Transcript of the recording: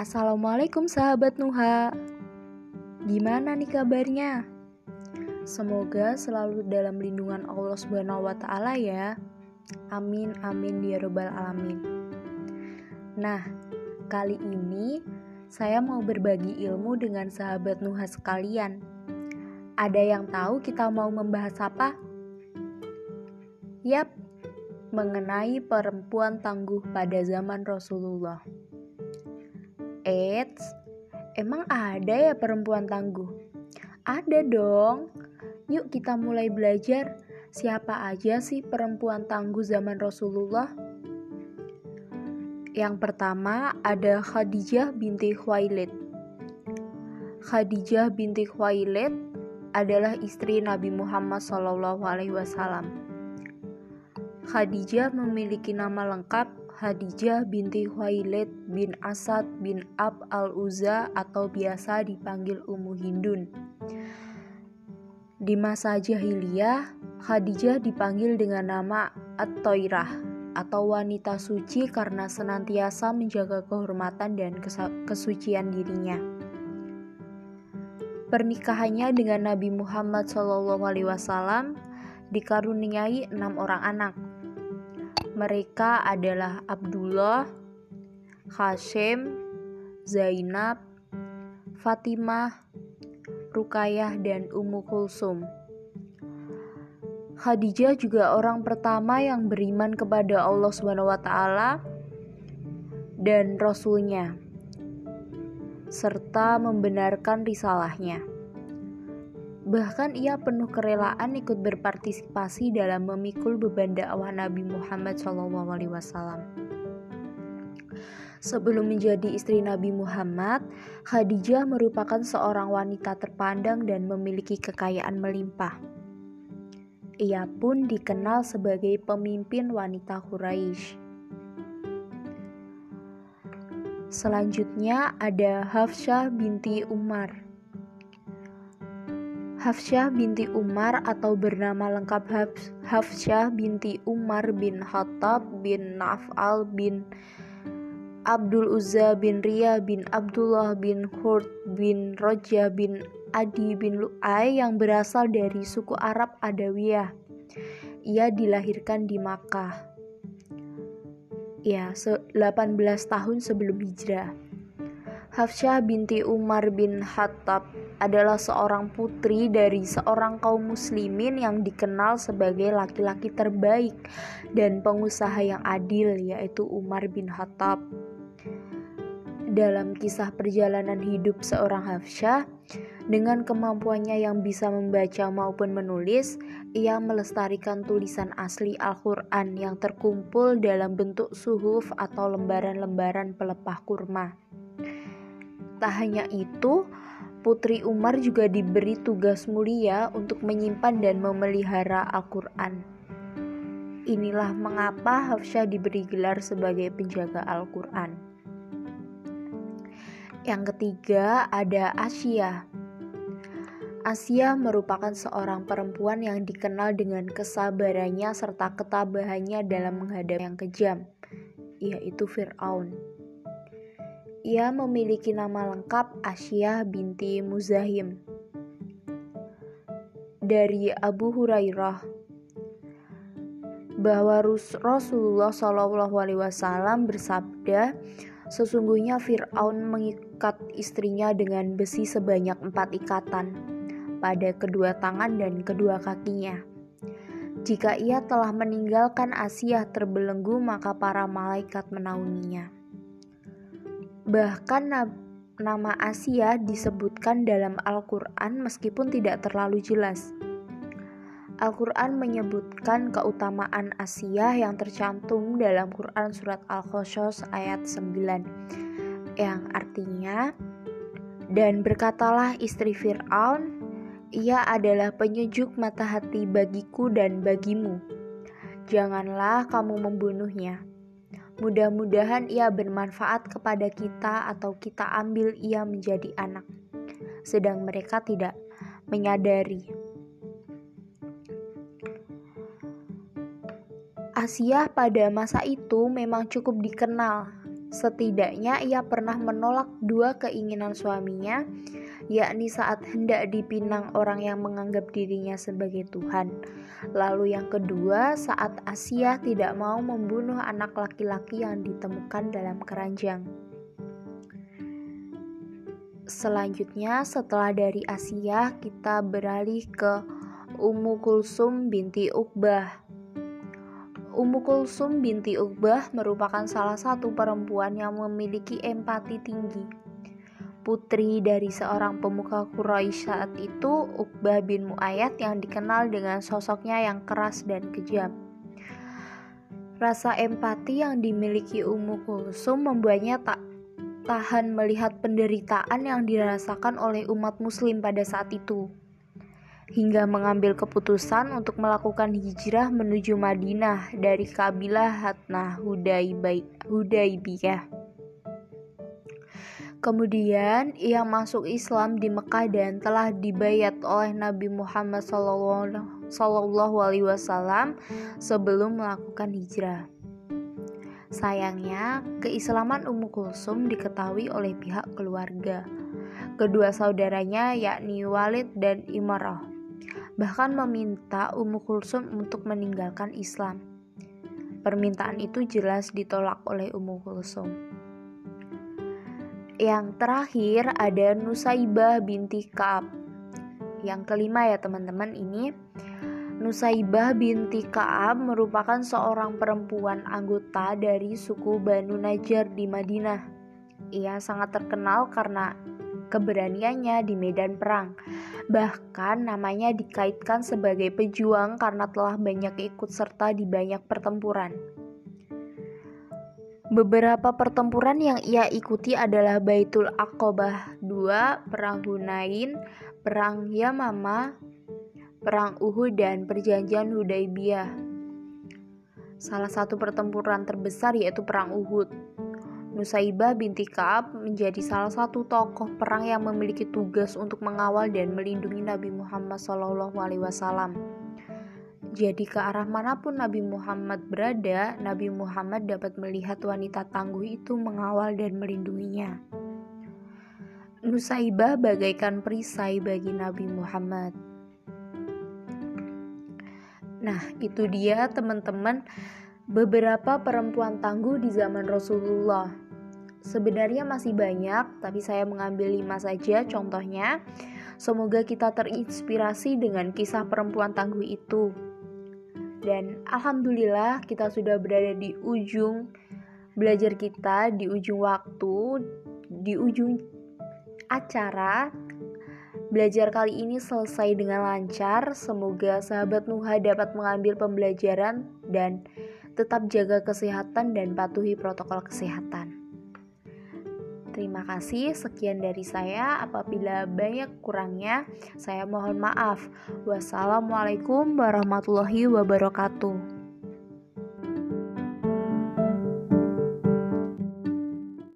Assalamualaikum sahabat Nuha Gimana nih kabarnya? Semoga selalu dalam lindungan Allah Subhanahu wa taala ya. Amin amin ya rabbal alamin. Nah, kali ini saya mau berbagi ilmu dengan sahabat Nuha sekalian. Ada yang tahu kita mau membahas apa? Yap, mengenai perempuan tangguh pada zaman Rasulullah. Eits, emang ada ya perempuan tangguh? Ada dong. Yuk kita mulai belajar siapa aja sih perempuan tangguh zaman Rasulullah? Yang pertama ada Khadijah binti Khuwailid. Khadijah binti Khuwailid adalah istri Nabi Muhammad SAW. Khadijah memiliki nama lengkap Khadijah binti Khuwailid bin Asad bin Ab al-Uzza atau biasa dipanggil Ummu Hindun. Di masa jahiliyah, Khadijah dipanggil dengan nama At-Toirah atau wanita suci karena senantiasa menjaga kehormatan dan kesucian dirinya. Pernikahannya dengan Nabi Muhammad SAW dikaruniai enam orang anak, mereka adalah Abdullah, Hashim, Zainab, Fatimah, Rukayah, dan Ummu Kulsum. Khadijah juga orang pertama yang beriman kepada Allah SWT dan Rasulnya, serta membenarkan risalahnya. Bahkan ia penuh kerelaan ikut berpartisipasi dalam memikul beban dakwah Nabi Muhammad SAW. Sebelum menjadi istri Nabi Muhammad, Khadijah merupakan seorang wanita terpandang dan memiliki kekayaan melimpah. Ia pun dikenal sebagai pemimpin wanita Quraisy. Selanjutnya ada Hafsyah binti Umar. Hafsyah binti Umar atau bernama lengkap Hafsyah binti Umar bin Khattab bin Naf'al bin Abdul Uzza bin Ria bin Abdullah bin Hurt bin Roja bin Adi bin Lu'ay yang berasal dari suku Arab Adawiyah. Ia dilahirkan di Makkah. Ya, 18 tahun sebelum hijrah. Hafsyah binti Umar bin Khattab adalah seorang putri dari seorang kaum muslimin yang dikenal sebagai laki-laki terbaik dan pengusaha yang adil yaitu Umar bin Khattab. Dalam kisah perjalanan hidup seorang Hafsyah, dengan kemampuannya yang bisa membaca maupun menulis, ia melestarikan tulisan asli Al-Quran yang terkumpul dalam bentuk suhuf atau lembaran-lembaran pelepah kurma. Tak hanya itu, Putri Umar juga diberi tugas mulia untuk menyimpan dan memelihara Al-Quran. Inilah mengapa Hafsyah diberi gelar sebagai penjaga Al-Quran. Yang ketiga ada Asia. Asia merupakan seorang perempuan yang dikenal dengan kesabarannya serta ketabahannya dalam menghadapi yang kejam, yaitu Fir'aun. Ia memiliki nama lengkap Asyah binti Muzahim. Dari Abu Hurairah bahwa Rasulullah SAW bersabda, sesungguhnya Fir'aun mengikat istrinya dengan besi sebanyak empat ikatan pada kedua tangan dan kedua kakinya. Jika ia telah meninggalkan Asia terbelenggu, maka para malaikat menaunginya. Bahkan nama Asia disebutkan dalam Al-Quran meskipun tidak terlalu jelas. Al-Quran menyebutkan keutamaan Asia yang tercantum dalam Quran Surat Al-Qasas ayat 9 yang artinya dan berkatalah istri Fir'aun ia adalah penyejuk mata hati bagiku dan bagimu janganlah kamu membunuhnya Mudah-mudahan ia bermanfaat kepada kita atau kita ambil ia menjadi anak. Sedang mereka tidak menyadari. Asia pada masa itu memang cukup dikenal Setidaknya ia pernah menolak dua keinginan suaminya, yakni saat hendak dipinang orang yang menganggap dirinya sebagai Tuhan. Lalu yang kedua, saat Asia tidak mau membunuh anak laki-laki yang ditemukan dalam keranjang. Selanjutnya, setelah dari Asia, kita beralih ke Ummu Kulsum binti Uqbah. Ummu Kulsum binti Uqbah merupakan salah satu perempuan yang memiliki empati tinggi. Putri dari seorang pemuka Quraisy saat itu, Uqbah bin Muayyad yang dikenal dengan sosoknya yang keras dan kejam. Rasa empati yang dimiliki Ummu Kulsum membuatnya tak tahan melihat penderitaan yang dirasakan oleh umat muslim pada saat itu hingga mengambil keputusan untuk melakukan hijrah menuju Madinah dari kabilah Hatnah Hudaybiyah. Kemudian ia masuk Islam di Mekah dan telah dibayat oleh Nabi Muhammad SAW sebelum melakukan hijrah. Sayangnya, keislaman Ummu Kulsum diketahui oleh pihak keluarga. Kedua saudaranya yakni Walid dan Imarah bahkan meminta Ummu Kulsum untuk meninggalkan Islam. Permintaan itu jelas ditolak oleh Ummu Kulsum. Yang terakhir ada Nusaibah binti Ka'ab. Yang kelima ya teman-teman ini Nusaibah binti Ka'ab merupakan seorang perempuan anggota dari suku Banu Najjar di Madinah. Ia sangat terkenal karena keberaniannya di medan perang. Bahkan namanya dikaitkan sebagai pejuang karena telah banyak ikut serta di banyak pertempuran. Beberapa pertempuran yang ia ikuti adalah Baitul Aqobah II, Perang Hunain, Perang Yamama, Perang Uhud, dan Perjanjian Hudaybiyah. Salah satu pertempuran terbesar yaitu Perang Uhud. Nusaibah binti Ka'ab menjadi salah satu tokoh perang yang memiliki tugas untuk mengawal dan melindungi Nabi Muhammad SAW. Jadi ke arah mana pun Nabi Muhammad berada, Nabi Muhammad dapat melihat wanita tangguh itu mengawal dan melindunginya. Nusaibah bagaikan perisai bagi Nabi Muhammad. Nah, itu dia teman-teman beberapa perempuan tangguh di zaman Rasulullah. Sebenarnya masih banyak, tapi saya mengambil lima saja contohnya. Semoga kita terinspirasi dengan kisah perempuan tangguh itu. Dan alhamdulillah kita sudah berada di ujung belajar kita, di ujung waktu, di ujung acara. Belajar kali ini selesai dengan lancar. Semoga sahabat Nuha dapat mengambil pembelajaran dan tetap jaga kesehatan dan patuhi protokol kesehatan. Terima kasih, sekian dari saya. Apabila banyak kurangnya, saya mohon maaf. Wassalamualaikum warahmatullahi wabarakatuh.